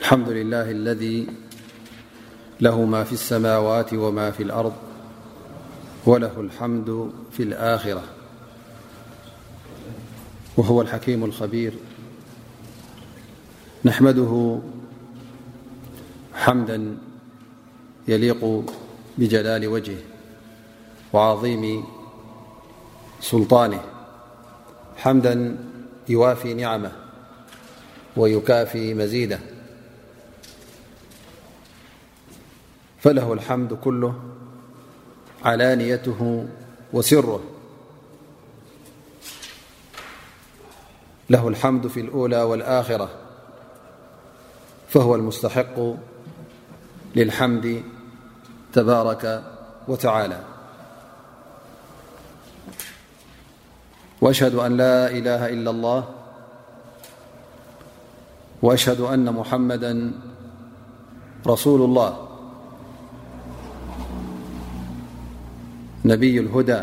الحمد لله الذي له ما في السماوات وما في الأرض وله الحمد في الآخرة وهو الحكيم الخبير نحمده حمدا يليق بجلال وجهه وعظيم سلطانه ما يوافي نعمه ويكافي مزيده فله الحمد كله علانيته وسره له الحمد في الأولى والآخرة فهو المستحق للحمد تبارك وتعالى وأشهد أن لا إله إلا الله وأشهد أن محمدا رسول الله نبي الهدى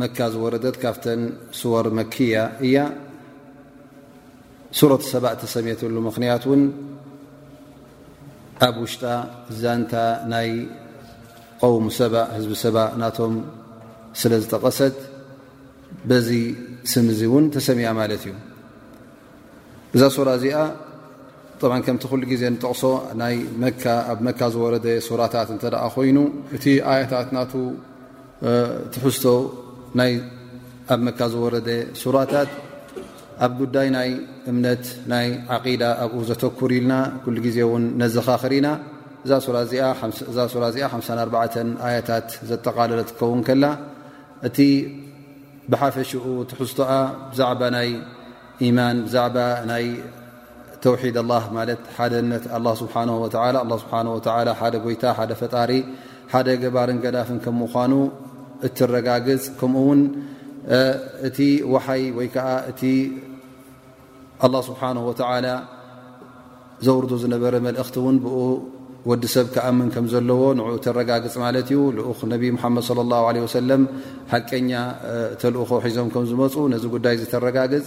መካ ዝወረደት ካብተን ስወር መክያ እያ ሱረት ሰባእ ተሰምየትሉ ምክንያት ውን ኣብ ውሽጣ ዛንታ ናይ ቀውሙ ሰባእ ህዝቢ ሰባእ ናቶም ስለ ዝጠቐሰት በዚ ስም እዚ እውን ተሰሚያ ማለት እዩ እዛ ሱራ እዚኣ ብ ከምቲ ኩሉ ግዜ ንጠቕሶ ናይ ኣብ መካ ዝወረደ ሱራታት እንተ ኮይኑ እቲ ኣያታት ናቱ ትሕዝቶ ናይ ኣብ መካ ዝወረደ ሱራታት ኣብ ጉዳይ ናይ እምነት ናይ ዓቂዳ ኣብኡ ዘተኩር ኢልና ኩሉ ግዜ እውን ነዘኻኽር ኢና እዛ ሱራ እዚኣ ሓሳ ኣርባተ ኣያታት ዘጠቓለለት ክከውን ከላ እቲ ብሓፈሽኡ ትሕዝቶኣ ብዛዕባ ናይ ኢማን ብዛዕባ ናይ ተውሒድ ኣላህ ማለት ሓደነት ኣላ ስብሓን ወተላ ኣ ስብሓን ወተላ ሓደ ጎይታ ሓደ ፈጣሪ ሓደ ገባርን ገዳፍን ከም ምዃኑ እትረጋግፅ ከምኡ ውን እቲ ወሓይ ወይ ከዓ እቲ ኣላ ስብሓን ወተላ ዘውርዶ ዝነበረ መልእኽቲ እውን ብኡ ወዲ ሰብ ክኣምን ከም ዘለዎ ንኡ ተረጋግፅ ማለት እዩ ልኡክ ነቢ ሙሓመድ ለ ላ ለ ወሰለም ሓቀኛ ተልእኾ ሒዞም ከም ዝመፁ ነዚ ጉዳይ ዝተረጋግፅ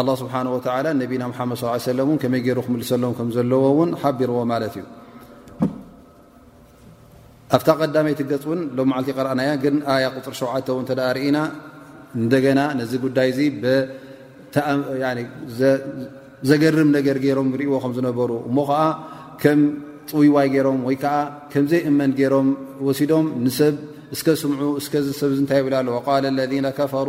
ኣላ ስብሓን ወተላ ነቢና ሓመድ ስ ሰለ እውን ከመይ ገይሩ ክምልሰሎም ከም ዘለዎ እውን ሓቢርዎ ማለት እዩ ኣብታ ቀዳመይቲ ገፅ እውን ሎ መዓልቲ ቀረኣናያ ግን ኣያ ቅፅሪ ሸውዓተ እውን ተ ርእና እንደገና ነዚ ጉዳይ እዚ ዘገርም ነገር ገይሮም ርእዎ ከም ዝነበሩ እሞ ከዓ ከም ጥውዋይ ገይሮም ወይ ከዓ ከምዘይ እመን ገይሮም ወሲዶም ንሰብ እስከ ስምዑ እስከ ዝሰብ እንታይ ይብላ ኣለዎ ቃል ለذ ከፈሩ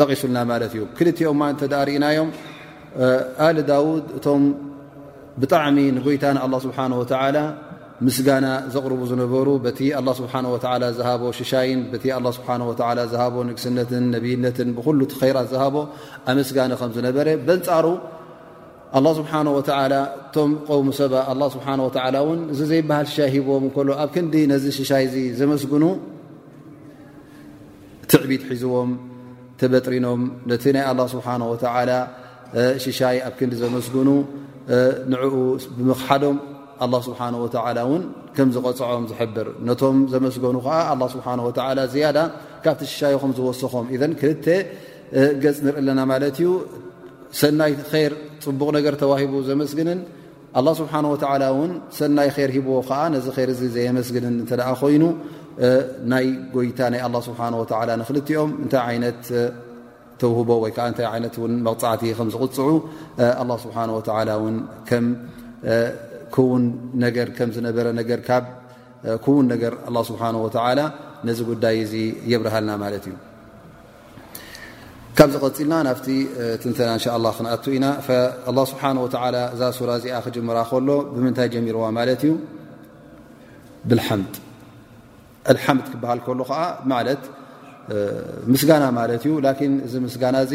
ጠቂሱልና ማለት እዩ ክልቲኦማ እተ ርእናዮም ኣል ዳውድ እቶም ብጣዕሚ ንጎይታና ኣላ ስብሓን ወተላ ምስጋና ዘቕርቡ ዝነበሩ በቲ ኣላ ስብሓን ወተላ ዝሃቦ ሽሻይን በቲ ኣላ ስብሓን ወተላ ዝሃቦ ንግስነትን ነብይነትን ብኩሉ እቲ ኸይራት ዝሃቦ ኣመስጋኒ ከም ዝነበረ በንፃሩ ኣላ ስብሓን ወተላ እቶም ቆውሚ ሰባ ኣላ ስብሓን ወተላ እውን እዚ ዘይበሃል ሽሻይ ሂብዎም እከሎ ኣብ ክንዲ ነዚ ሽሻይ እዚ ዘመስግኑ ትዕቢት ሒዝዎም ተበጥሪኖም ነቲ ናይ ኣላ ስብሓን ወተዓላ ሽሻይ ኣብ ክንዲ ዘመስግኑ ንዕኡ ብምኽሓዶም ኣላ ስብሓን ወተዓላ እውን ከም ዝቐፅዖም ዝሕብር ነቶም ዘመስገኑ ከዓ ኣላ ስብሓን ወተዓላ ዝያዳ ካብቲ ሽሻይ ኹም ዝወሰኾም እዘን ክልተ ገፅ ንርኢ ኣለና ማለት እዩ ሰናይ ር ፅቡቕ ነገር ተዋሂቡ ዘመስግንን ኣላ ስብሓን ወተላ እውን ሰናይ ር ሂብዎ ከዓ ነዚ ር እዚ ዘየመስግንን እተ ኮይኑ ናይ ጎይታ ናይ ኣላ ስብሓን ወተላ ንክልቲኦም እንታይ ዓይነት ተውህቦ ወይከዓ እታይ ይነት ን መቕፃዕቲ ከም ዝቕፅዑ ኣላ ስብሓን ወተላ እውን ከም ክውን ነገር ከም ዝነበረ ነገር ካብ ክውን ነገር ኣላ ስብሓን ወተላ ነዚ ጉዳይ እዚ የብርሃልና ማለት እዩ ካብዚ ቀፂልና ናብቲ ትንተና እንሻ ላ ክንኣቱ ኢና ላ ስብሓን ወተላ እዛ ሱራ እዚኣ ክጅምራ ከሎ ብምንታይ ጀሚርዋ ማለት እዩ ብልሓምድ ኣልሓምድ ክበሃል ከሎ ከዓ ማለት ምስጋና ማለት እዩ ላኪን እዚ ምስጋና እዚ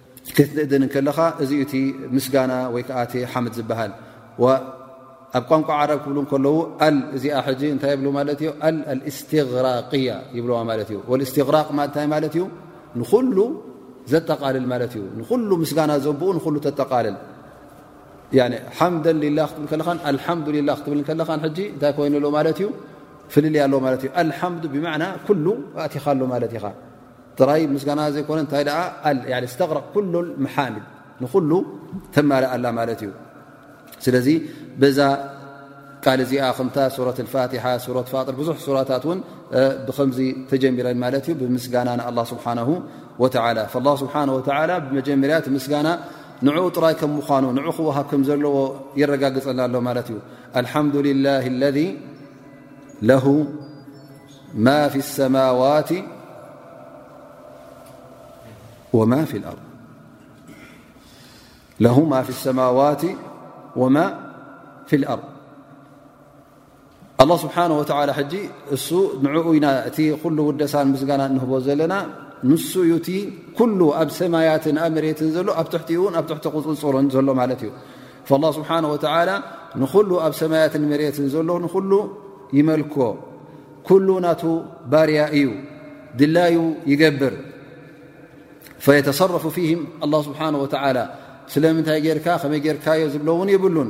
ክትእድን ከለኻ እዚ እቲ ምስጋና ወይ ከዓ እቲ ሓምድ ዝበሃል ኣብ ቋንቋ ዓረብ ክብሉ ከለዉ ኣል እዚኣ ሕጂ እንታይ ይብሉ ማለት እዩ ኣል ኣልእስትግራቅያ ይብልዋ ማለት እዩ ወልእስትግራቅ ማእንታይ ማለት እዩ ንኩሉ ዘጠቃልል ማለት እዩ ንኩሉ ምስጋና ዘብኡ ንኩሉ ተጠቃልል ሓምደ ሊላ ክትብል ከለኻ ኣልሓምዱሊላ ክትብል ከለኻ ሕጂ እንታይ ኮይኑ ኣሎ ማለት እዩ ፍልልያ ኣሎ ማለት እዩ ኣልሓምዱ ብማዕና ኩሉ ኣእቲኻ ኣሎ ማለት ኢኻ ጥራይ ምስጋና ዘይኮነ እንታይ ኣ ስተቕረቕ ኩሉ መሓምድ ንኩሉ ተማል ኣላ ማለት እዩ ስለዚ በዛ ቃል እዚኣ ከምታ ሱረት ፋትሓ ሱረት ፋጥር ብዙሕ ሱራታት ውን ብከምዚ ተጀሚረን ማለት እዩ ብምስጋና ንኣላ ስብሓን ወተላ ላ ስብሓን ወተላ ብመጀመርያ እቲ ምስጋና ንዕኡ ጥራይ ከም ምኳኑ ንዑ ክወሃብ ከም ዘለዎ የረጋግፀና ኣሎ ማለት እዩ ኣልሓምዱላ ለذ ለሁ ማ ፊ ሰማዋት ወማ ፊ ኣር ለሁ ማ ፊ ሰማዋት ወማ ፊ ልኣርድ ኣላ ስብሓን ወተላ ሕጂ እሱ ንዕኡ ኢና እቲ ኩሉ ውደሳን ምስጋና እንህቦ ዘለና ንሱ እዩ እቲ ኩሉ ኣብ ሰማያትን ኣብ መሬትን ዘሎ ኣብ ትሕቲኡን ኣብ ትሕቲ ቁፅፅሩን ዘሎ ማለት እዩ ላ ስብሓን ወተላ ንኩሉ ኣብ ሰማያትን መሬትን ዘሎ ንኩሉ ይመልኮ ኩሉ ናቱ ባርያ እዩ ድላዩ ይገብር ፈየተሰረፉ ፊህም ኣላ ስብሓን ወተላ ስለምንታይ ጌርካ ከመይ ጌርካዮ ዝብሎ እውን የብሉን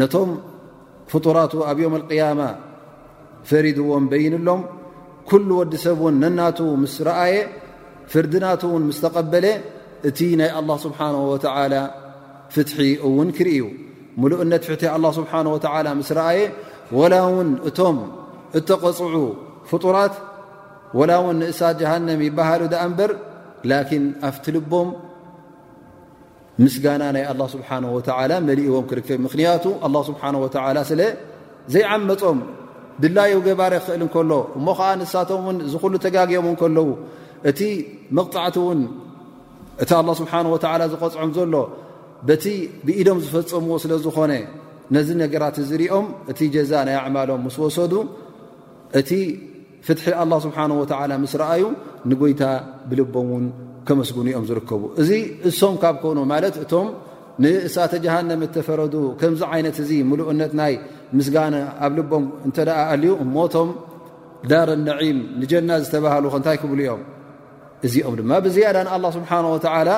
ነቶም ፍጡራቱ ኣብ ዮም ቅያማ ፈሪድዎም በይንሎም ኩሉ ወዲ ሰብ ውን ነናቱ ምስ ረኣየ ፍርድናቱ ውን ምስ ተቐበለ እቲ ናይ ኣላ ስብሓን ወተላ ፍትሒ እውን ክርኢ እዩ ምሉእነት ፍትሒ ኣላ ስብሓን ወተላ ምስ ረኣየ ወላ ውን እቶም እተቐፅዑ ፍጡራት ወላ ውን ንእሳ ጀሃንም ይበሃሉ ድኣ እምበር ላኪን ኣብቲ ልቦም ምስጋና ናይ ኣላ ስብሓን ወተዓላ መሊእዎም ክርከብ ምኽንያቱ ኣላ ስብሓን ወተዓላ ስለ ዘይዓመፆም ድላዩ ገባረ ክኽእል እንከሎ እሞ ከዓ ንሳቶም ውን እዚ ኩሉ ተጋጊቦም እንከለዉ እቲ መቕፃዕቲ እውን እቲ ኣላ ስብሓን ወተዓላ ዝቐፅዖም ዘሎ በቲ ብኢዶም ዝፈፀምዎ ስለ ዝኾነ ነዚ ነገራት እዝሪኦም እቲ ጀዛ ናይ ኣዕማሎም ምስ ወሰዱ እቲ ፍትሒ ኣላ ስብሓን ወተላ ምስ ረኣዩ ንጎይታ ብልቦም ውን ከመስግኑ እዮም ዝርከቡ እዚ እሶም ካብ ኮኑ ማለት እቶም ንእሳተ ጀሃንም እተፈረዱ ከምዚ ዓይነት እዚ ምሉእነት ናይ ምስጋነ ኣብ ልቦም እንተ ኣልዩ እሞቶም ዳር ነዒም ንጀና ዝተባሃሉ ከእንታይ ክብሉ እዮም እዚኦም ድማ ብዝያዳ ንኣላ ስብሓን ወተላ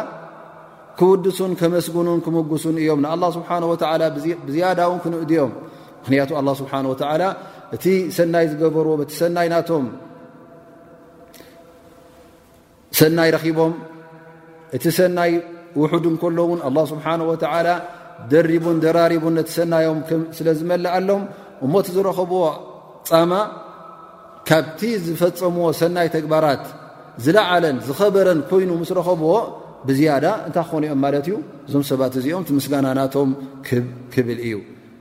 ክውድሱን ከመስግኑን ክምጉሱን እዮም ንኣላ ስብሓን ወላ ብዝያዳ ውን ክንእድዮም ምክንያቱ ኣላ ስብሓን ወተላ እቲ ሰናይ ዝገበርዎ በቲ ሰናይ ናቶም ሰናይ ረኺቦም እቲ ሰናይ ውሑድ እንከሎ እውን ኣላ ስብሓን ወተላ ደሪቡን ደራሪቡን ነቲ ሰናዮም ስለ ዝመልኣሎም እሞ እቲ ዝረኸብዎ ፃማ ካብቲ ዝፈፀምዎ ሰናይ ተግባራት ዝለዓለን ዝኸበረን ኮይኑ ምስ ረኸብዎ ብዝያዳ እንታይ ክኾኑ እዮም ማለት እዩ እዞም ሰባት እዚኦም እቲ ምስጋና ናቶም ክብል እዩ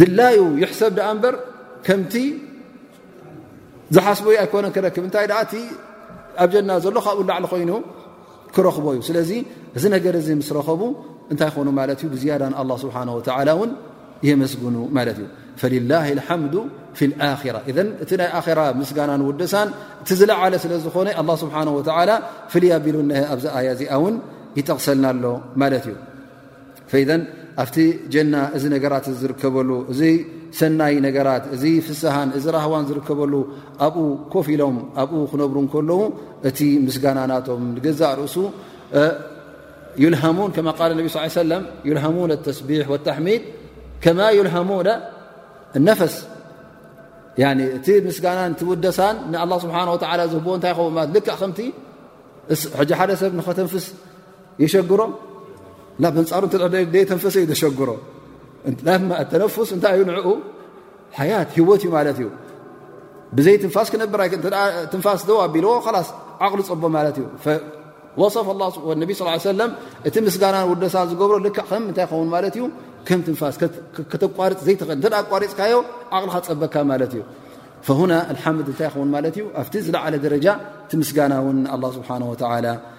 ድላዩ ይሕሰብ ድኣ እምበር ከምቲ ዝሓስቦዩ ኣይኮነ ክረክብ እንታይ ኣ እቲ ኣብ ጀና ዘሎ ካብኡ ላዕሊ ኮይኑ ክረኽቦ እዩ ስለዚ እዚ ነገር እዚ ምስ ረኸቡ እንታይ ይኾኑ ማለት እዩ ብዝያዳ ን ኣላ ስብሓን ወተላ እውን የመስግኑ ማለት እዩ ፈላ ሓምዱ ፊ ኣራ እን እቲ ናይ ኣራ ምስጋናን ውደሳን እቲ ዝለዓለ ስለ ዝኾነ ኣ ስብሓ ወላ ፍልይ ኣቢሉ እሀ ኣብዚ ኣያ እዚኣ እውን ይጠቕሰልና ኣሎ ማለት እዩ ፈኢዘን ኣብቲ ጀና እዚ ነገራት ዝርከበሉ እዚ ሰናይ ነገራት እዚ ፍስሃን እዚ ራህዋን ዝርከበሉ ኣብኡ ኮፍ ኢሎም ኣብኡ ክነብሩ ከለዉ እቲ ምስጋና ናቶም ንገዛእ ርእሱ ዩልሃሙን ከማ ቃል ነቢ ስ ሰለም ዩልሃሙን ኣተስቢሕ ወታሕሚድ ከማ ዩልሃሙን ነፈስ እቲ ምስጋናን ትውደሳን ንኣላ ስብሓን ወላ ዝህብዎ እንታይ ይኸውን ማለት ልክዕ ከምቲ ሓደ ሰብ ንኸተንፍስ የሸግሮ ናብ ኣንፃሩ ተንፈሰ እዩ ዘሸግሮ ተነፍስ እንታይ እዩ ንኡ ሓያት ሂወት እዩ ማለት እዩ ብዘይ ትንፋስ ክነብር ትንፋስ ዶ ኣቢልዎ ላስ ዓቕሉ ፀቦ ማለት እዩ ወሰፍ ነቢ ስ ሰለም እቲ ምስጋና ውደሳ ዝገብሮ ልክ ከም እንታይ ይኸውን ማለት እዩ ከም ትንፋስ ከተቋርፅ ዘይትኽእል እተ ኣቋሪፅካዮ ዓቕልካ ፀበካ ማለት እዩ ፈሁና ልሓምድ እንታይ ይኸውን ማለት እዩ ኣብቲ ዝለዓለ ደረጃ እቲ ምስጋና እውን ንኣ ስብሓን ወላ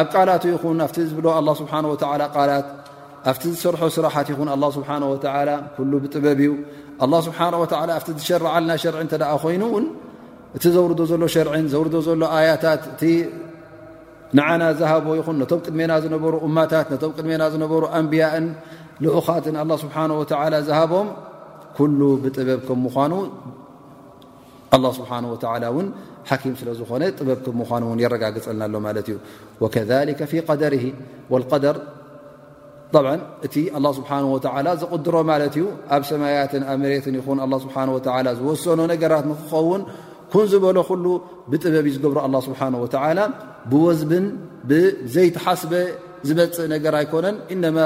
ኣብ ቃላቱ ይኹን ኣብቲ ዝብሎ ኣላ ስብሓን ወተላ ቃላት ኣብቲ ዝሰርሖ ስራሓት ይኹን ኣላ ስብሓን ወተላ ኩሉ ብጥበብ እዩ ኣላ ስብሓን ወተላ ኣብቲ ዝሸርዓልና ሸርዒ እንተ ኮይኑ እውን እቲ ዘውርዶ ዘሎ ሸርዕን ዘውርዶ ዘሎ ኣያታት እቲ ንዓና ዝሃቦ ይኹን ነቶም ቅድሜና ዝነበሩ እማታት ነቶም ቅድሜና ዝነበሩ ኣንብያእን ልኡኻትን ኣላ ስብሓን ወተላ ዝሃቦም ኩሉ ብጥበብ ከም ምኳኑ ኣላ ስብሓን ወተላ እውን ሓኪም ስለ ዝኾነ ጥበብ ክብ ምኳኑ እውን የረጋግፀልና ኣሎ ማለት እዩ ወከሊከ ፊ ቀደር ወልቀደር ብ እቲ ኣላ ስብሓን ወተላ ዘቕድሮ ማለት እዩ ኣብ ሰማያትን ኣብ መሬትን ይኹን ኣላ ስብሓን ወተላ ዝወሰኖ ነገራት ንክኸውን ኩን ዝበሎ ኩሉ ብጥበብ እዩ ዝገብሮ ኣላ ስብሓን ወተላ ብወዝብን ብዘይተሓስበ ዝመፅእ ነገር ኣይኮነን እነማ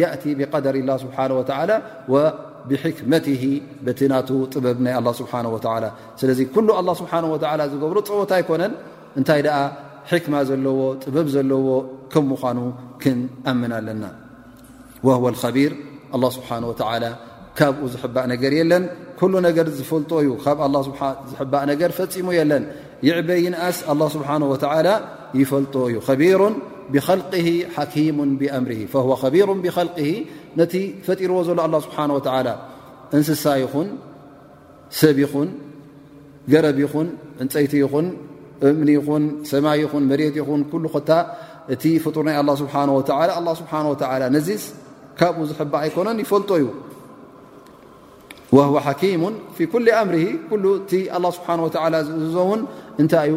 የእቲ ብቀደር ላ ስብሓን ወተላ ወብሕክመትሂ በቲ ናቱ ጥበብ ናይ ኣላ ስብሓን ወተላ ስለዚ ኩሉ ኣላ ስብሓን ወተላ ዝገብሮ ፀወታ ኣይኮነን እንታይ ደኣ ሕክማ ዘለዎ ጥበብ ዘለዎ ከም ምዃኑ ክንኣምን ኣለና ወህወ ከቢር ኣላ ስብሓን ወተላ ካብኡ ዝሕባእ ነገር የለን ኩሉ ነገር ዝፈልጦ እዩ ካብ ኣላ ስብሓ ዝሕባእ ነገር ፈፂሙ የለን ይዕበ ይንኣስ ኣላ ስብሓን ወተላ ይፈልጦ እዩ ከቢሩን ብኸልቅሂ ሓኪሙን ብኣምርሂ ፈ ከቢሩን ብኸልቅሂ ነቲ ፈጢርዎ ዘሎ ኣላ ስብሓን ወተዓላ እንስሳ ይኹን ሰብ ይኹን ገረብ ይኹን ዕንፀይቲ ይኹን እምኒ ይኹን ሰማይ ይኹን መሬት ይኹን ኩሉ ኮታ እቲ ፍጡር ናይ ኣላ ስብሓን ወተዓላ ኣላ ስብሓን ወተዓላ ነዚስ ካብኡ ዝሕባ ኣይኮነን ይፈልጦ እዩ ወህወ ሓኪሙን ፊ ኩል ኣምርሂ ኩሉ እቲ ኣላ ስብሓን ወተዓላ ዝእዝዞ እውን እንታይ እዩ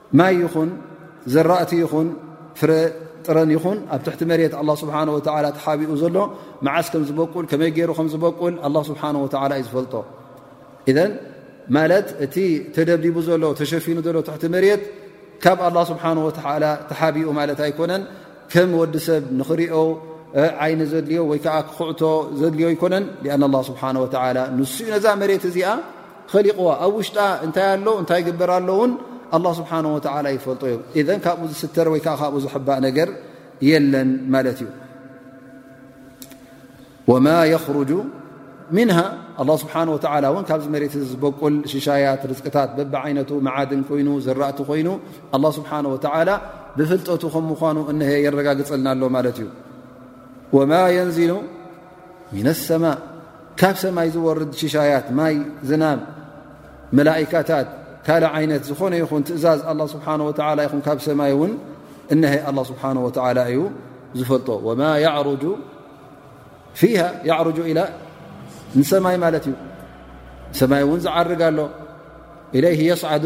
ማይ ይኹን ዘራእቲ ይኹን ፍረ ጥረን ይኹን ኣብ ትሕቲ መሬት ኣላ ስብሓን ወተላ ተሓቢኡ ዘሎ መዓስ ከም ዝበቁል ከመይ ገይሩ ከም ዝበቁል ኣላ ስብሓን ወተላ እዩ ዝፈልጦ እዘን ማለት እቲ ተደብዲቡ ዘሎ ተሸፊኑ ዘሎ ትሕቲ መሬት ካብ ኣላ ስብሓን ወተላ ተሓቢኡ ማለት ኣይኮነን ከም ወዲ ሰብ ንኽሪኦ ዓይኒ ዘድልዮ ወይ ከዓ ክክዕቶ ዘድልዮ ኣይኮነን ኣን ኣላ ስብሓን ወተላ ንስኡ ነዛ መሬት እዚኣ ኸሊቕዋ ኣብ ውሽጣ እንታይ ኣሎ እንታይ ግበር ኣሎ እውን ኣላ ስብሓን ወተላ ይፈልጦ እዮም እዘን ካብኡ ዝስተር ወይ ከዓ ካብኡ ዝሕባእ ነገር የለን ማለት እዩ ወማ የኽርጁ ምንሃ ኣላ ስብሓን ወተላ እውን ካብዚ መሬት እዚ ዝበቁል ሽሻያት ርዝቅታት በቢ ዓይነቱ መዓድን ኮይኑ ዘራእቲ ኮይኑ ኣላ ስብሓን ወተላ ብፍልጠቱ ከም ምኳኑ እነሀ የረጋግፀልና ኣሎ ማለት እዩ ወማ የንዝሉ ሚን ኣሰማእ ካብ ሰማይ ዝወርድ ሽሻያት ማይ ዝናብ መላእካታት ካልእ ዓይነት ዝኾነ ይኹን ትእዛዝ ኣላ ስብሓን ወተላ ይኹን ካብ ሰማይ እውን እነሀ ኣላ ስብሓን ወተላ እዩ ዝፈልጦ ወማ ርጁ ፊሃ ያዕርጁ ኢላ ንሰማይ ማለት እዩ ሰማይ እውን ዝዓርግ ኣሎ ኢለይ የስዓዱ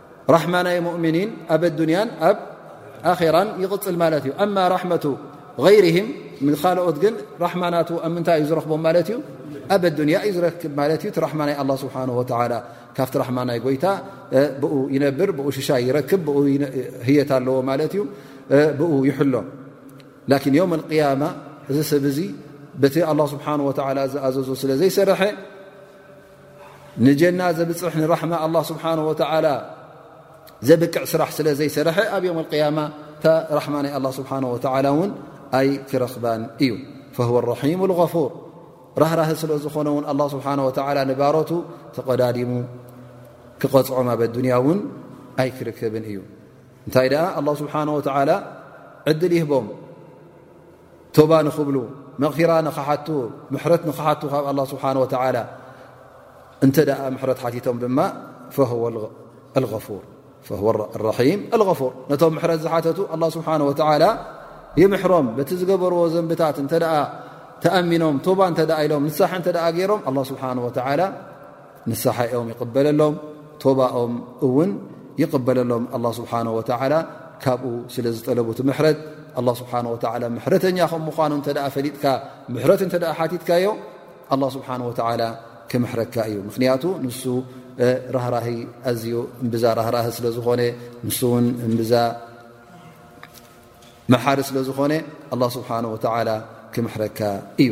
ራሕማ ናይ ሙእምኒን ኣብ ኣዱንያን ኣብ ኣራን ይቕፅል ማለት እዩ ኣማ ራሕመቱ غይርህም ንካልኦት ግን ራሕማናቱ ኣብ ምንታይ እዩ ዝረክቦም ማለት እዩ ኣብ ኣዱንያ እዩ ዝረክብ ማለት እዩ እቲ ራሕማ ናይ ኣላ ስብሓን ወተላ ካብቲ ራሕማ ናይ ጎይታ ብኡ ይነብር ብኡ ሽሻይ ይረክብ ብኡ ህየት ኣለዎ ማለት እዩ ብኡ ይሕሎ ላኪን ዮም ቅያማ እዚ ሰብ እዚ በቲ ኣላ ስብሓን ወተላ ዝኣዘዞ ስለ ዘይሰረሐ ንጀና ዘብፅሕ ንራሕማ ኣላ ስብሓን ወተላ ዘብቅዕ ስራሕ ስለ ዘይሰረሐ ኣብ ዮም ቅያማ እታ ራሕማ ናይ ኣላ ስብሓን ወተላ እውን ኣይክረኽባን እዩ ፈወ ራሒሙ غፉር ራህራህ ስለ ዝኾነ ውን ኣላ ስብሓን ወተላ ንባሮቱ ተቐዳዲሙ ክቐፅዖም ኣብ ኣዱንያ እውን ኣይክርከብን እዩ እንታይ ደኣ ኣላ ስብሓን ወተላ ዕድል ይህቦም ቶባ ንኽብሉ መቕፊራ ንክሓቱ ምሕረት ንክሓቱ ካብ ኣላ ስብሓን ወተላ እንተ ደኣ ምሕረት ሓቲቶም ድማ ራሒም ኣልغፉር ነቶም ምሕረት ዝሓተቱ ኣላ ስብሓን ወተላ ይምሕሮም በቲ ዝገበርዎ ዘንብታት እንተ ተኣሚኖም ቶባ እንተ ኢሎም ንሳሕ እንተ ገይሮም ኣላ ስብሓን ወተላ ንሳሓኦም ይቕበለሎም ቶባኦም እውን ይቕበለሎም ኣላ ስብሓን ወተዓላ ካብኡ ስለ ዝጠለቡቲ ምሕረት ኣላ ስብሓን ወተላ ምሕረተኛ ከም ምዃኑ እንተ ፈሊጥካ ምሕረት እንተ ሓቲትካዮ ኣላ ስብሓን ወተዓላ ክምሕረካ እዩ ምኽንያቱ ንሱ ራህራሂ ኣዝዩ እምብዛ ራህራሂ ስለ ዝኾነ ንሱ እውን እምብዛ መሓሪ ስለ ዝኾነ ኣላ ስብሓን ወተዓላ ክምሕረካ እዩ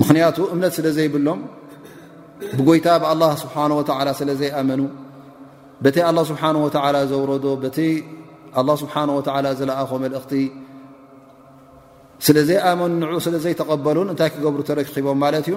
ምኽንያቱ እምነት ስለ ዘይብሎም ብጎይታ ብ ኣላ ስብሓን ወተላ ስለ ዘይኣመኑ በቲ ኣላ ስብሓን ወተላ ዘውረዶ በቲ ኣላ ስብሓን ወተላ ዝለኣኾ መልእኽቲ ስለ ዘይኣመኑ ንዑ ስለ ዘይተቐበሉን እንታይ ክገብሩ ተረኪቦም ማለት እዩ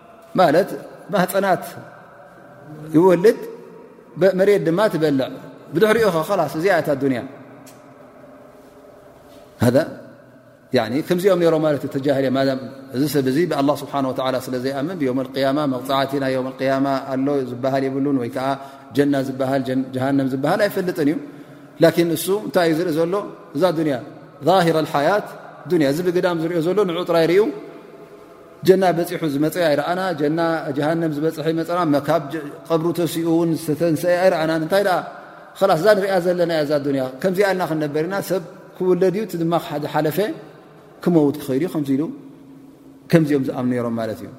ማለት ማህፀናት ይወልድ መሬት ድማ ትበልዕ ብድሕሪኡ ኸ ላስ እዚኣ እታ ኣዱንያ ከምዚኦም ነሮም ማለት እ ተጃሂል እዮ እዚ ሰብ እዚ ብኣ ስብሓ ወላ ስለ ዘይኣምን ብዮም ያማ መቕፃዕቲ ናይ ዮም ያማ ኣሎ ዝበሃል የብሉን ወይ ከዓ ጀና ዝበሃል ጀሃንም ዝበሃል ኣይፈልጥን እዩ ላኪን እሱ እንታይ እዩ ዝርኢ ዘሎ እዛ ኣዱንያ ሂረ ሓያት ያ እዚ ብግዳም ዝሪኦ ዘሎ ንዑ ጥራይ ርዩ ጀና በፂሑ ዝመፀ ኣይረኣና ጀና ጀሃንም ዝበፅሐ ይመፀና መካብ ቀብሩ ተሲኡ ውን ዝተተንሰአ ኣይረኣና እንታይ ላስ እዛ ንሪኣ ዘለና እያ እዛ ዱኒያ ከምዚኣ ልና ክንነበር ኢና ሰብ ክውለድ እዩ እቲ ድማ ሓደ ሓለፈ ክመውት ክኸይድ እዩ ከምዚ ኢሉ ከምዚኦም ዝኣም ነሮም ማለት እዩ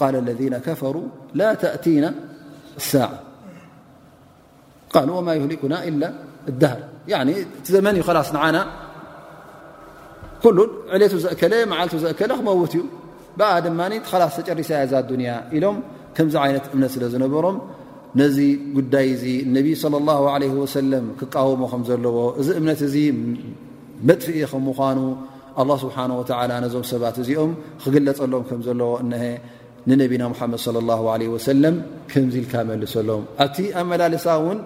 ቃል ለذ ከፈሩ ላ ተእቲና ሳዕ ቃል ወማ ዩህሊኩና ኢላ ዳሃር እቲ ዘመን እዩ ላስ ንዓና ኩሉ ዕሌቱ ዘእከለ መዓልቱ ዘእከለ ክመውት እዩ ብኣ ድማ ላስ ተጨሪሳ እያ እዛ ኣዱንያ ኢሎም ከምዚ ዓይነት እምነት ስለ ዝነበሮም ነዚ ጉዳይ እዚ ነቢ صለ ላ ለ ወሰለም ክቃወሞ ከም ዘለዎ እዚ እምነት እዚ መጥፍኢ ከም ምኳኑ ኣላ ስብሓን ወተላ ነዞም ሰባት እዚኦም ክግለፀሎም ከም ዘለዎ እሀ ንነቢና ሙሓመድ صለ ላ ለ ወሰለም ከምዚ ኢልካ መልሰሎም ኣቲ ኣመላልሳ እውን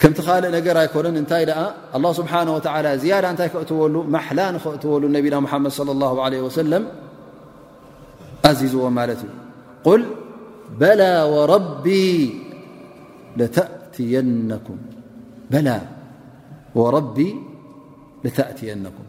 ከምቲ ካልእ ነገር ኣይኮነን እንታይ ደኣ ኣላ ስብሓን ወተላ ዝያዳ እንታይ ከእትወሉ ማሓላ ንኸእትወሉ ነቢና ሙሓመድ ለ ላ ለ ወሰለም ኣዚዝዎ ማለት እዩ ቁል በላ ወረቢ ለተእትየነኩም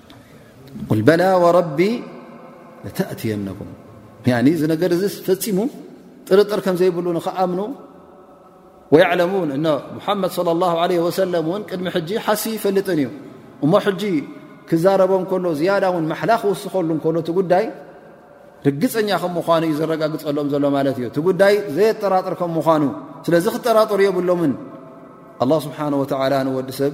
ል በላ ወረቢ ተእትየነኩም እዚ ነገር እዚ ፈፂሙ ጥርጥር ከም ዘይብሉ ንክኣምኑ ወይዕለሙን እነ ሙሓመድ ለ ላ ለ ወሰለም እውን ቅድሚ ሕጂ ሓሲ ይፈልጥን እዩ እሞ ሕጂ ክዛረቦም ከሎ ዝያዳ እውን ማሓላ ክውስኸሉ ከሎ እቲ ጉዳይ ርግፀኛ ከም ምኳኑ እዩ ዘረጋግፀሎም ዘሎ ማለት እዩ እቲ ጉዳይ ዘየጠራጥር ከም ምኳኑ ስለዚ ክጠራጠሩ የብሎምን ኣላ ስብሓን ወተላ ንወዲ ሰብ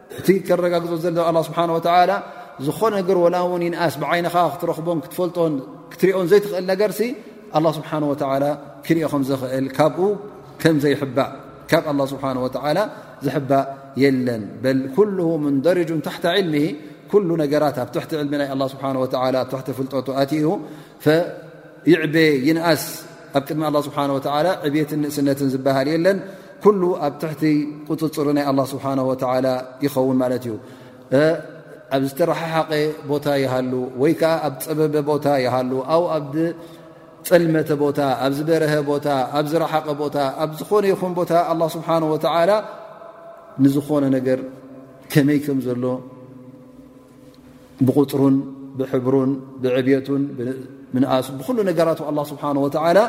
እቲ ከረጋግጾ ዘሎ ኣላ ስብሓን ወተዓላ ዝኾነ ነገር ወላ እውን ይንኣስ ብዓይንኻ ክትረኽቦን ክትፈልጦን ክትሪኦን ዘይትኽእል ነገርሲ ኣላ ስብሓን ወተዓላ ክሪኦ ከም ዘኽእል ካብኡ ከም ዘይሕባእ ካብ ኣላ ስብሓን ወተዓላ ዝሕባእ የለን በል ኩሉ ምንደርጁን ታሕቲ ዕልሚ ኩሉ ነገራት ኣብ ትሕቲ ዕልሚ ናይ ኣላ ስብሓን ወተዓላ ኣብ ትሕቲ ፍልጠቱ ኣትኡ ፈይዕበ ይንኣስ ኣብ ቅድሚ ኣላ ስብሓን ወተላ ዕብትን ንእስነትን ዝበሃል የለን ኩሉ ኣብ ትሕቲ ቁፅፅሪ ናይ ኣላ ስብሓን ወተላ ይኸውን ማለት እዩ ኣብ ዝተረሓሓቀ ቦታ ይሃሉ ወይ ከዓ ኣብ ፀበበ ቦታ ይሃሉ ኣው ኣብ ፀልመተ ቦታ ኣብ ዝበረሀ ቦታ ኣብ ዝረሓቀ ቦታ ኣብ ዝኾነ ይኹን ቦታ ኣላ ስብሓን ወተላ ንዝኾነ ነገር ከመይ ከም ዘሎ ብቁፅሩን ብሕብሩን ብዕብየቱን ምንኣሱ ብኩሉ ነገራቱ ኣላ ስብሓን ወተዓላ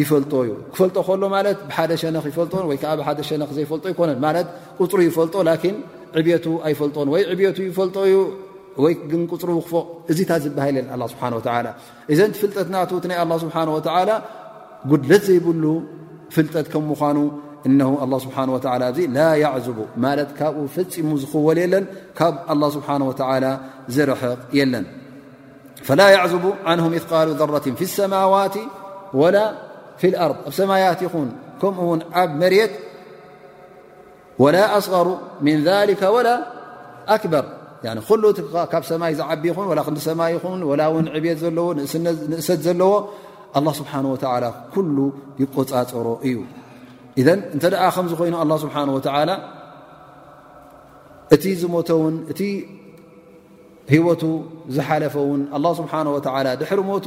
ይፈልጦ እዩ ክፈልጦ ከሎ ማለት ብሓደ ሸነኽ ይፈልጦ ወይ ከዓ ብሓደ ሸነኽ ዘይፈልጦ ኣይኮነን ማለት ቁፅሩ ይፈልጦ ላኪን ዕብየቱ ኣይፈልጦን ወይ ዕብየቱ ይፈልጦ እዩ ወይ ግን ቁፅሩ ክፎ እዚታት ዝበሃልየን ኣላ ስብሓን ወተዓላ እዘን ፍልጠት ናቱ እቲ ናይ ኣላ ስብሓን ወተዓላ ጉድለት ዘይብሉ ፍልጠት ከም ምዃኑ እነ ኣላ ስብሓን ወተላ እዚ ላ ያዕዝቡ ማለት ካብኡ ፈፂሙ ዝኽወል የለን ካብ ኣላ ስብሓን ወተዓላ ዝርሕቕ የለን ፈላ ያዕዝቡ ዓንሁ ምትቃሉ ዘረት ፊ ሰማዋት ወላ ፊ ልኣርድ ኣብ ሰማያት ይኹን ከምኡ ውን ኣብ መሬት ወላ ኣስغሩ ምን ذሊከ ወላ ኣክበር ኩሉ ካብ ሰማይ ዝዓቢ ይኹን ላ ክንዲ ሰማይ ይኹን ወላ ውን ዕብት ዘለዎ ንእሰት ዘለዎ ኣላ ስብሓን ወተላ ኩሉ ይቆፃፀሮ እዩ እዘን እንተ ደኣ ከምዚ ኮይኑ ኣላ ስብሓን ወተላ እቲ ዝሞተ ውን እቲ ህይወቱ ዝሓለፈ ውን ኣላ ስብሓን ወተላ ድሕሪ ሞቱ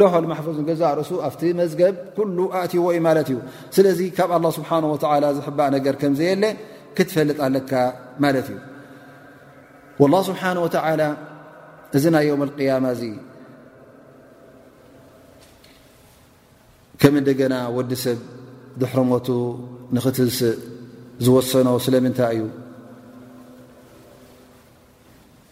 ለውሓል ማሕፉዝ ንገዛእ ርእሱ ኣብቲ መዝገብ ኩሉ ኣእትዎ እዩ ማለት እዩ ስለዚ ካብ ኣላ ስብሓን ወተላ ዝሕባእ ነገር ከም ዘየለ ክትፈልጥ ኣለካ ማለት እዩ ወላ ስብሓን ወተላ እዚ ናይ ዮም ኣልቅያማ እዚ ከም እንደገና ወዲ ሰብ ድሕርሞቱ ንኽትንስእ ዝወሰኖ ስለምንታይ እዩ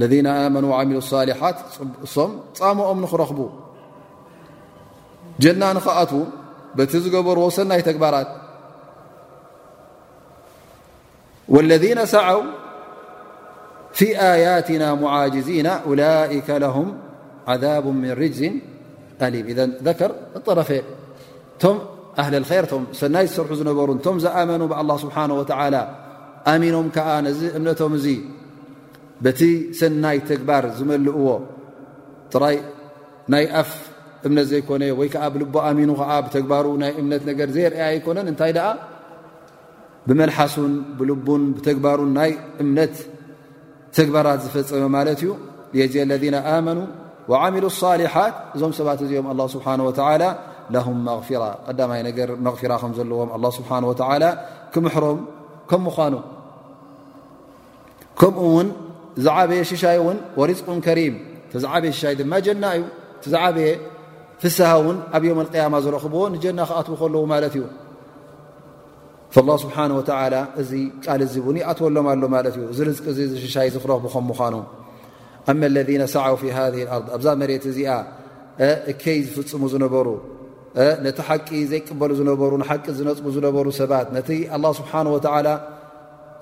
ለذነ ኣመኑ ዓሚሉ ሳሊሓት እሶም ፃምኦም ንኽረኽቡ ጀና ንኽኣት በቲ ዝገበርዎ ሰናይ ተግባራት ወለذነ ሰዓው ፊ ኣያትና ሙዓጅዚና ላይከ ለም ዓዛብ ምን ርጅዝ ኣሊም ኢዘ ዘከር ጠረፈ እቶም ኣህል ር ቶም ሰናይ ዝሰርሑ ዝነበሩ እቶም ዝኣመኑ ብኣ ስብሓ ወላ ኣሚኖም ከዓ ነዚ እምነቶም እዙ በቲ ሰናይ ተግባር ዝመልእዎ ጥራይ ናይ ኣፍ እምነት ዘይኮነ ወይ ከዓ ብልቦ ኣሚኑ ከዓ ብተግባሩ ናይ እምነት ነገር ዘየርእያ ኣይኮነን እንታይ ደኣ ብመልሓሱን ብልቡን ብተግባሩን ናይ እምነት ተግባራት ዝፈፀመ ማለት እዩ የዚ ለذነ ኣመኑ ዓሚሉ ሳሊሓት እዞም ሰባት እዚኦም ኣላ ስብሓን ወተላ ለም መፊራ ቀዳማይ ነገር መፊራ ከም ዘለዎም ኣላ ስብሓን ወተላ ክምሕሮም ከም ምዃኑ ከምኡ ውን ዝዓበየ ሽሻይ ን ወሪዝቁን ከሪም ዝዓበየ ሽሻይ ድማ ጀና እዩ እቲ ዝዓበየ ፍስሃ ውን ኣብ ዮም ያማ ዝረኽብዎ ንጀና ክኣትዉ ከለዉ ማለት እዩ ላ ስብሓን ወላ እዚ ቃል እዚ እውን ይኣትወሎም ኣሎ ማለት እዩ እዚ ርዝቂ እ ዝሽሻይ ዝክረኽቡ ከም ምኳኑ ኣመ ለذ ሰዓው ፊ ሃ ኣርض ኣብዛ መሬት እዚኣ እከይ ዝፍፅሙ ዝነበሩ ነቲ ሓቂ ዘይቅበሉ ዝነበሩ ንሓቂ ዝነፅጉ ዝነበሩ ሰባት ነቲ ስብሓ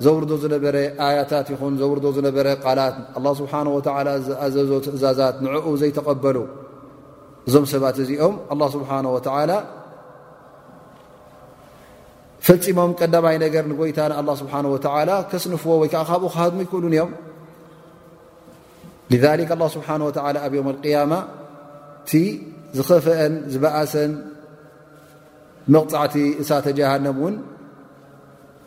ዘውርዶ ዝነበረ ኣያታት ይኹን ዘውርዶ ዝነበረ ቃላት ኣላህ ስብሓን ወተዓላ ዝኣዘዞ ትእዛዛት ንዕኡ ዘይተቐበሉ እዞም ሰባት እዚኦም ኣላ ስብሓን ወተዓላ ፈፂሞም ቀዳማይ ነገር ንጎይታ ንኣላ ስብሓን ወተዓላ ከስንፍዎ ወይ ከዓ ካብኡ ክሃድሙ ይክእሉን እዮም ልክ ኣላ ስብሓን ወተዓላ ኣብ ዮም ኣልቅያማ እቲ ዝኸፍአን ዝበእሰን መቕፃዕቲ እሳተ ጀሃንም እውን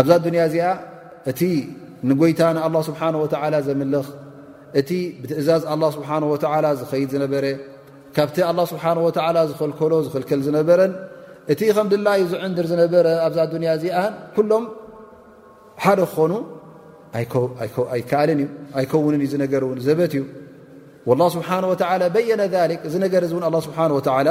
ኣብዛ ኣዱንያ እዚኣ እቲ ንጎይታ ንኣላ ስብሓን ወተዓላ ዘምልኽ እቲ ብትእዛዝ ኣላ ስብሓን ወተዓላ ዝኸይድ ዝነበረ ካብቲ ኣላ ስብሓን ወተዓላ ዝኸልከሎ ዝኽልከል ዝነበረን እቲ ከም ድላዩ ዝዕንድር ዝነበረ ኣብዛ ኣዱንያ እዚኣ ኩሎም ሓደ ክኾኑ ኣይከኣልን እዩ ኣይከውንን እዩ ዝነገር እውን ዘበት እዩ ላ ስብሓን ወተላ በየነ ሊክ እዚ ነገር እዚ እውን ኣላ ስብሓን ወተዓላ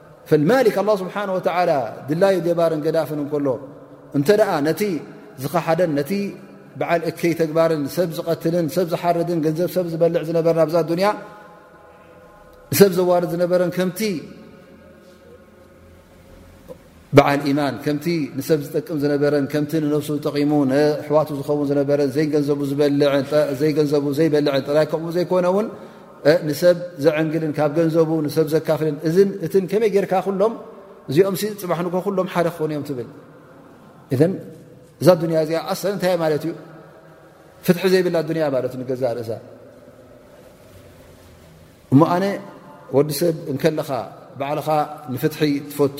ፈልማሊክ ኣላ ስብሓን ወተዓላ ድላዩ ገባርን ገዳፍን እንከሎ እንተ ደኣ ነቲ ዝኸሓደን ነቲ በዓል እከይ ተግባርን ሰብ ዝቐትልን ሰብ ዝሓርድን ገንዘብ ሰብ ዝበልዕ ዝነበርን ኣብዛ ኣዱንያ ንሰብ ዘዋርድ ዝነበረን ከምቲ በዓል ኢማን ከምቲ ንሰብ ዝጠቅም ዝነበረን ከምቲ ንነብሱ ዝጠቒሙ ንኣሕዋቱ ዝኸውን ዝነበረን ዘይገንዘቡ ዝበልዕን ዘይገንዘቡ ዘይበልዕን ጥራይ ከምኡ ዘይኮነ እውን ንሰብ ዘዐንግልን ካብ ገንዘቡ ንሰብ ዘካፍልን እን እትን ከመይ ጌርካ ኩሎም እዚኦም ፅባሕ ንግ ኩሎም ሓደ ክኾኑ እዮም ትብል እዛ ዱንያ እዚኣ ኣሰለ እንታይ ማለት እዩ ፍትሒ ዘይብላ ዱንያ ማለት እዩ ንገዛ ርእሳ እሞ ኣነ ወዲ ሰብ እንከለኻ ባዕልኻ ንፍትሒ ትፈቱ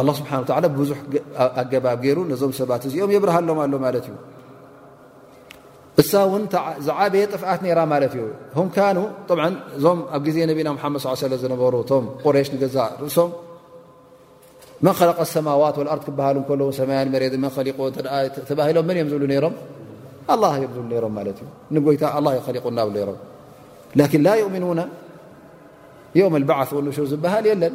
ኣላ ስብሓን ወተዓላ ብብዙሕ ኣገባብ ገይሩ ነዞም ሰባት እዚኦም የብርሃሎም ኣሎ ማለት እዩ እሳ እውን ዝዓበየ ጥፍኣት ነይራ ማለት እዩ ም ካኑ እዞም ኣብ ግዜ ነቢና ሓመድ ስ ሰለ ዝነበሩ እቶም ቁሬሽ ንገዛእ ርእሶም መን ከለቀ ሰማዋት ወኣርት ክበሃሉ ከለዉ ሰማያን መሬት መን ከሊቁ ተባሂሎም መን እዮም ዝብሉ ነይሮም ኣላ እዮም ዝብሉ ነይሮም ማለት እዩ ንጎይታ ኣላ ዩ ከሊቁ ናብሉ ነይሮም ላኪን ላ ዩእምኑና ዮም ልበዓስ ወንሹር ዝበሃል የለን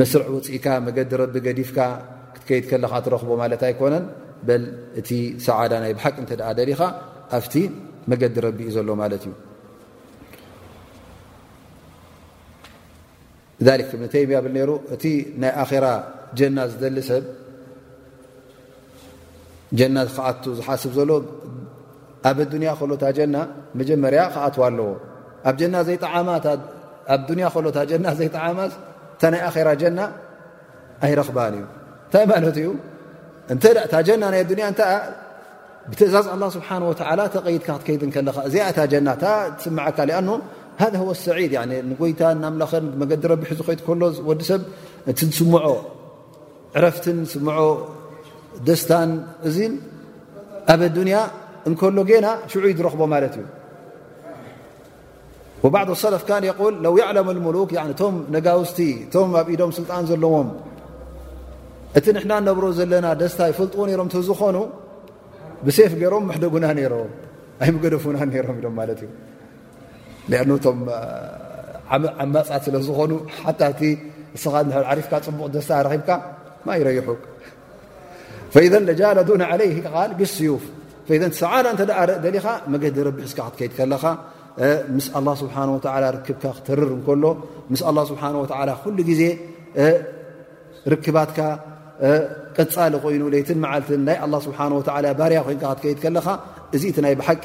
መስርዕ ወፅእካ መገዲ ረቢ ገዲፍካ ክትከይድ ከለኻ ትረኽቦ ማለት ኣይኮነን በል እቲ ሰዓዳ ናይ ብሓቂ እተ ደሊኻ ኣብቲ መገዲ ረቢ እዩ ዘሎ ማለት እዩ እብተይም ብል ነሩ እቲ ናይ ኣራ ጀና ዝደሊ ሰብ ጀና ክኣቱ ዝሓስብ ዘሎ ኣብ ኣዱንያ ከሎ እታ ጀና መጀመርያ ክኣትዋ ኣለዎ ኣብ ጀና ዘይጠዓማ ኣብ ዱንያ ከሎ እታ ጀና ዘይጠዓማ እታ ናይ ኣኼራ ጀና ኣይረኽባን እዩ እንታይ ማለት እዩ እንተ እታ ጀና ናይ ኣዱንያ እንተ ብትእዛዝ ኣላ ስብሓን ወተዓላ ተቐይድካ ክትከይድ ከለኻ እዚኣ እታ ጀና እታ ትስምዓካ ኣኖ ሃ ወ ሰዒድ ንጎይታ ናምላኽን መገዲ ረቢሒ ዝኸይድ ከሎ ወዲ ሰብ እቲ ዝስምዖ ዕረፍትን ስምዖ ደስታን እዚ ኣብ ኣዱንያ እንከሎ ጌና ሽዑ ዝረኽቦ ማለት እዩ ወባዕዶ ሰለፍ ካን የል ለው ያዕለም ሙሉክ እቶም ነጋውስቲ እቶም ኣብ ኢዶም ስልጣን ዘለዎም እቲ ንሕና ነብሮ ዘለና ደስታ ይፈልጥዎ ነሮም ተዝኾኑ ብሴፍ ገይሮም መሕደጉና ነይሮም ኣይምገደፉና ነሮም ኢሎም ማለት እዩ ን እቶም ዓማፃት ስለ ዝኾኑ ሓታ እቲ እስኻ ዓሪፍካ ፅቡቕ ደስታ ረኺብካ ማይረይሑ ፈኢዘ ለጃለዱን ዓለይ ል ብስዩፍ ፈዘ ሰዓዳ እተ ደሊኻ መገዲ ረቢ ሒዝካ ክትከይድ ከለኻ ምስ ኣላ ስብሓን ወላ ርክብካ ክተርር እንከሎ ምስ ኣላ ስብሓን ወላ ኩሉ ግዜ ርክባትካ ቀፃሊ ኮይኑ ለይትን መዓልትን ናይ ኣላ ስብሓን ወላ ባርያ ኮይንካ ክትከይድ ከለኻ እዚ እቲ ናይ ብሓቂ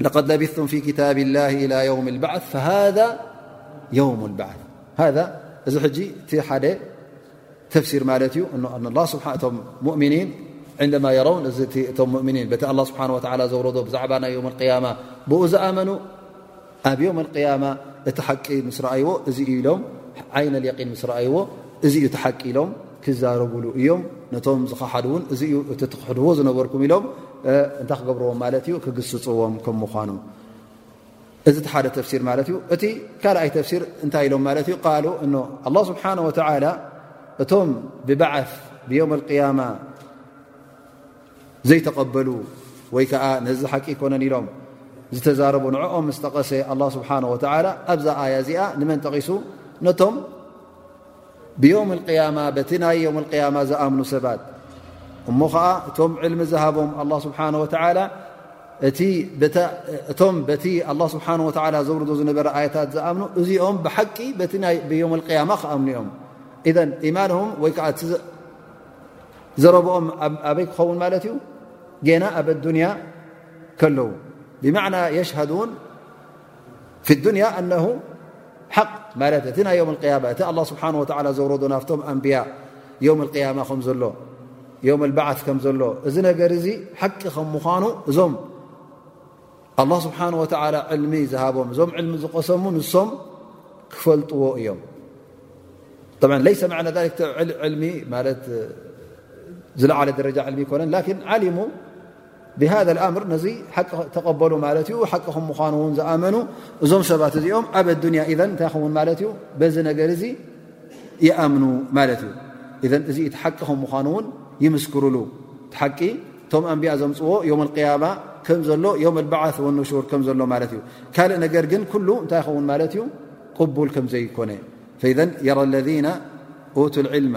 لقد لبثتم في كتاب الله إلى يوم البعث فهذا يوم البعث هذا ج ح تفسير لت مؤمنين عندما يرون مؤمنين الله سبحانه وتعالى زور بعب ن يوم القيامة ب زأمنو ب يوم القيامة ت ح مس رأي لم عين اليقين مس رأي ح لم ክዛረብሉ እዮም ነቶም ዝኸሓዱ እውን እዚ እዩ እቲ ትክሕድዎ ዝነበርኩም ኢሎም እንታይ ክገብርዎም ማለት እዩ ክግስፅዎም ከም ምኳኑ እዚ እቲ ሓደ ተፍሲር ማለት እዩ እቲ ካልኣይ ተፍሲር እንታይ ኢሎም ማለት እዩ ቃሉ እ ኣላ ስብሓን ወተላ እቶም ብበዓፍ ብዮም ኣልቅያማ ዘይተቐበሉ ወይ ከዓ ነዚ ሓቂ ይኮነን ኢሎም ዝተዛረቡ ንዕኦም ምስ ጠቐሰ ኣላ ስብሓን ወተላ ኣብዛ ኣያ እዚኣ ንመን ጠቒሱ ነቶም ብዮም ልቅያማ በቲ ናይ ዮም ቅያማ ዝኣምኑ ሰባት እሞ ኸዓ እቶም ዕልሚ ዝሃቦም ኣላ ስብሓን ወተላ እቶም በቲ ኣላ ስብሓን ወተላ ዘውርዶ ዝነበረ ኣያታት ዝኣምኑ እዚኦም ብሓቂ በቲ ናይ ብዮም ልቅያማ ክኣምኑ እዮም እዘን ኢማንሁም ወይ ከዓ ዘረብኦም ኣበይ ክኸውን ማለት እዩ ጌና ኣብ ኣዱንያ ከለዉ ብማዕና የሽሃዱን ፊ ዱንያ ኣነሁ ሓቅ ማለት እቲ ናይ ዮም ያማ እቲ ኣላ ስብሓን ወላ ዘውረዶ ናፍቶም ኣንብያ ዮም ያማ ከም ዘሎ ዮም ልባዓት ከም ዘሎ እዚ ነገር እዚ ሓቂ ከም ምዃኑ እዞም ኣላ ስብሓን ወላ ዕልሚ ዝሃቦም እዞም ዕልሚ ዝቀሰሙ ንሶም ክፈልጥዎ እዮም ለይሰ መዕና ልሚ ማለት ዝለዓለ ደረጃ ዕልሚ ይኮነን ን ዓሊሙ ብሃذ ኣምር ነዚ ሓቂ ተቐበሉ ማለት እዩ ሓቂኹም ምኳኑ ውን ዝኣመኑ እዞም ሰባት እዚኦም ኣብ ኣዱንያ እን እንታይ ኸውን ማለት እዩ በዚ ነገር እዚ ይኣምኑ ማለት እዩ እዘ እዚ እቲ ሓቂኹም ምኳኑ ውን ይምስክሩሉ እቲ ሓቂ እቶም ኣንቢያ ዘምፅዎ ዮም ቅያማ ከም ዘሎ ዮም ልበዓት ወነሹር ከም ዘሎ ማለት እዩ ካልእ ነገር ግን ኩሉ እንታይ ይኸውን ማለት እዩ ቅቡል ከምዘይኮነ የረ ለذ ቱ ልማ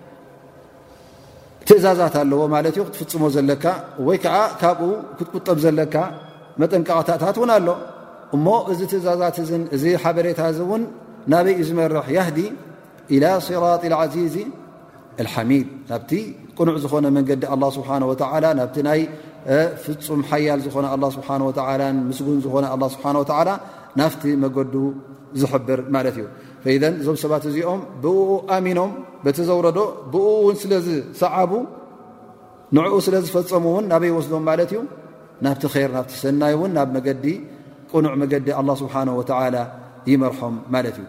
ትእዛዛት ኣለዎ ማለት እዩ ክትፍፅሞ ዘለካ ወይ ከዓ ካብኡ ክትቁጠብ ዘለካ መጠንቀቕታታት እውን ኣሎ እሞ እዚ ትእዛዛት እ እዚ ሓበሬታ እዚ እውን ናበይ እዩ ዝመርሕ ያህዲ ኢላ ስራጢ ዓዚዝ ሓሚድ ናብቲ ቅኑዕ ዝኾነ መንገዲ ኣላ ስብሓን ወተላ ናብቲ ናይ ፍፁም ሓያል ዝኾነ ኣላ ስብሓን ወተላ ምስጉን ዝኾነ ኣላ ስብሓን ወተላ ናፍቲ መገዱ ዝሕብር ማለት እዩ ፈኢዘን እዞም ሰባት እዚኦም ብእኡ ኣሚኖም በቲ ዘውረዶ ብእኡ እውን ስለ ዝሰዓቡ ንዕኡ ስለ ዝፈፀሙ እውን ናበይ ወስዶም ማለት እዩ ናብቲ ር ናብቲ ሰናይ እውን ናብ መገዲ ቅኑዕ መገዲ ኣላ ስብሓን ወተላ ይመርሖም ማለት እዩ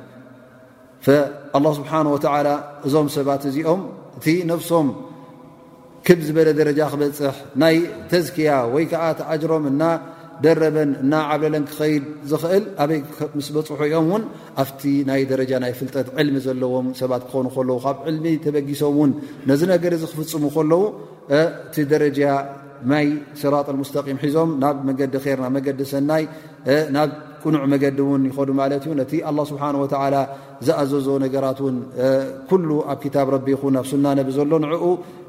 ኣላ ስብሓን ወተላ እዞም ሰባት እዚኦም እቲ ነፍሶም ክብ ዝበለ ደረጃ ክበጽሕ ናይ ተዝክያ ወይ ከኣ ተኣጅሮም እና ደረበን እና ዓብለለን ክኸይድ ዝኽእል ኣበይ ምስ በጽሑ እዮም ውን ኣብቲ ናይ ደረጃ ናይ ፍልጠት ዕልሚ ዘለዎም ሰባት ክኾኑ ከለዉ ካብ ዕልሚ ተበጊሶም ውን ነዚ ነገር እዚ ክፍጽሙ ከለዉ እቲ ደረጃ ናይ ስራጥ ሙስተቂም ሒዞም ናብ መገዲ ር ናብ መገዲ ሰናይ ናብ ቅኑዕ መገዲ ውን ይኸዱ ማለት እዩ ነቲ ኣላ ስብሓን ወተላ ዝኣዘዞ ነገራት ን ኩሉ ኣብ ክታብ ረቢ ይኹን ኣብ ሱና ነቢ ዘሎ ንዕኡ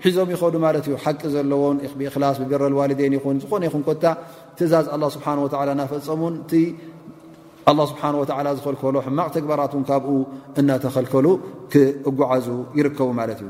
ሒዞም ይኸዱ ማለት እዩ ሓቂ ዘለዎን ብእክላስ ብቢረልዋልደይን ይኹን ዝኾነ ይኹን ኮታ ትእዛዝ ኣላ ስብሓን ወላ እናፈፀሙን እቲ ኣላ ስብሓን ወላ ዝኸልከሎ ሕማቕ ተግባራት ን ካብኡ እናተኸልከሉ ክእጓዓዙ ይርከቡ ማለት እዩ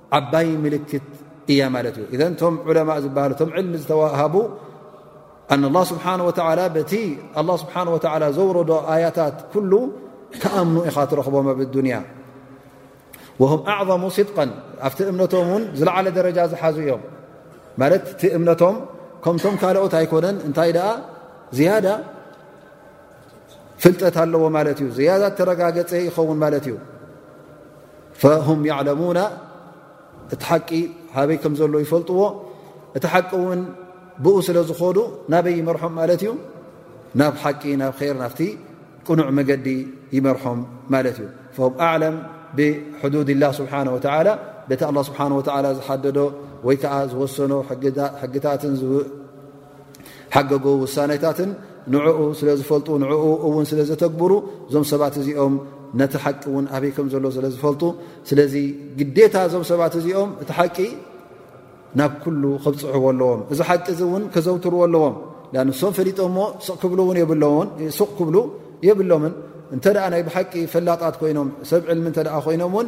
ዓባይ ምልክት እያ ማለት እዩ እዘ ቶም ዑለማእ ዝበሃሉ ቶም ዕልሚ ዝተዋሃቡ ኣን ላ ስብሓ ወላ በቲ ኣላ ስብሓ ወላ ዘውረዶ ኣያታት ኩሉ ተኣምኑ ኢኻ ትረኽቦ ኣብ ዱንያ ወም ኣዕظሙ ስድቀን ኣብቲ እምነቶም እውን ዝለዓለ ደረጃ ዝሓዙ እዮም ማለት እቲ እምነቶም ከምቶም ካልኦት ኣይኮነን እንታይ ደኣ ዝያዳ ፍልጠት ኣለዎ ማለት እዩ ዝያዳ ተረጋገፀ ይኸውን ማለት እዩ ፈም ያዕለሙና እቲ ሓቂ ሃበይ ከም ዘሎ ይፈልጥዎ እቲ ሓቂ እውን ብኡ ስለ ዝኾኑ ናበይ ይመርሖም ማለት እዩ ናብ ሓቂ ናብ ር ናብቲ ቅኑዕ መገዲ ይመርሖም ማለት እዩ ም ኣለም ብሕዱድ ላ ስብሓን ወላ በቲ ኣላ ስብሓን ወላ ዝሓደዶ ወይ ከዓ ዝወሰኖ ሕግታትን ሓገጎ ውሳኔታትን ንዕኡ ስለ ዝፈልጡ ንዕኡ እውን ስለ ዘተግብሩ እዞም ሰባት እዚኦም ነቲ ሓቂ እውን ኣበይ ከም ዘሎ ስለ ዝፈልጡ ስለዚ ግዴታ እዞም ሰባት እዚኦም እቲ ሓቂ ናብ ኩሉ ከብፅሕዎ ኣለዎም እዚ ሓቂ እዚ እውን ከዘውትርዎ ኣለዎም ንሶም ፈሊጦሞ ስቕ ክብሉ እውን የብለዎን ሱቕ ክብሉ የብሎምን እንተ ናይ ብሓቂ ፈላጣት ኮይኖም ሰብ ዕልሚ እተ ኮይኖም እውን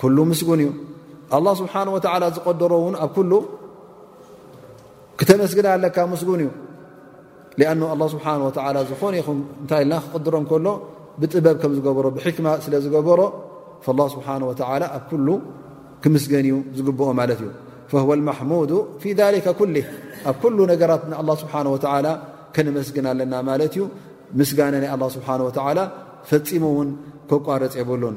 ኩሉ ምስጉን እዩ ኣላ ስብሓን ወተላ ዝቀደሮ እውን ኣብ ኩሉ ክተመስግና ኣለካ ምስጉን እዩ ኣን ኣላ ስብሓ ወላ ዝኾነ ይኹም እንታይ ኢልና ክቅድሮ ከሎ ብጥበብ ከም ዝገበሮ ብሕክማ ስለ ዝገበሮ ላ ስብሓ ወላ ኣብ ኩሉ ክምስገን እዩ ዝግብኦ ማለት እዩ ፈወ ማሕሙዱ ፊ ሊከ ኩል ኣብ ኩሉ ነገራት ንኣ ስብሓ ወላ ከነመስግን ኣለና ማለት እዩ ምስጋና ናይ ኣላ ስብሓ ወላ ፈፂሙ እውን ከቋረፅ የብሉን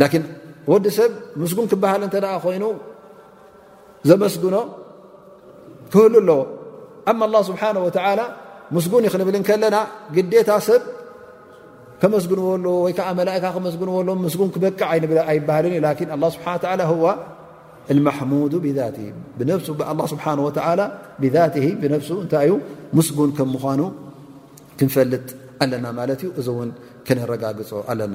ላኪን ወዲ ሰብ ምስጉን ክበሃል እንተ ኮይኑ ዘመስግኖ ክህሉ ኣለዎ ኣማ ላ ስብሓን ወተላ ምስጉን ዩ ክንብል ከለና ግዴታ ሰብ ከመስግንዎ ኣለዎ ወይ ከዓ መላእካ ከመስግንዎ ኣለዎ ምስጉን ክበቅዕ ኣይበሃልን እዩ ላኪን ኣ ስብሓ ላ ህዋ ማሕሙዱ ብዛ ብነፍሱ ብኣላ ስብሓ ወላ ብዛ ብነፍሱ እንታይ እዩ ምስጉን ከም ምኳኑ ክንፈልጥ ኣለና ማለት እዩ እዚ እውን ከነረጋግፆ ኣለና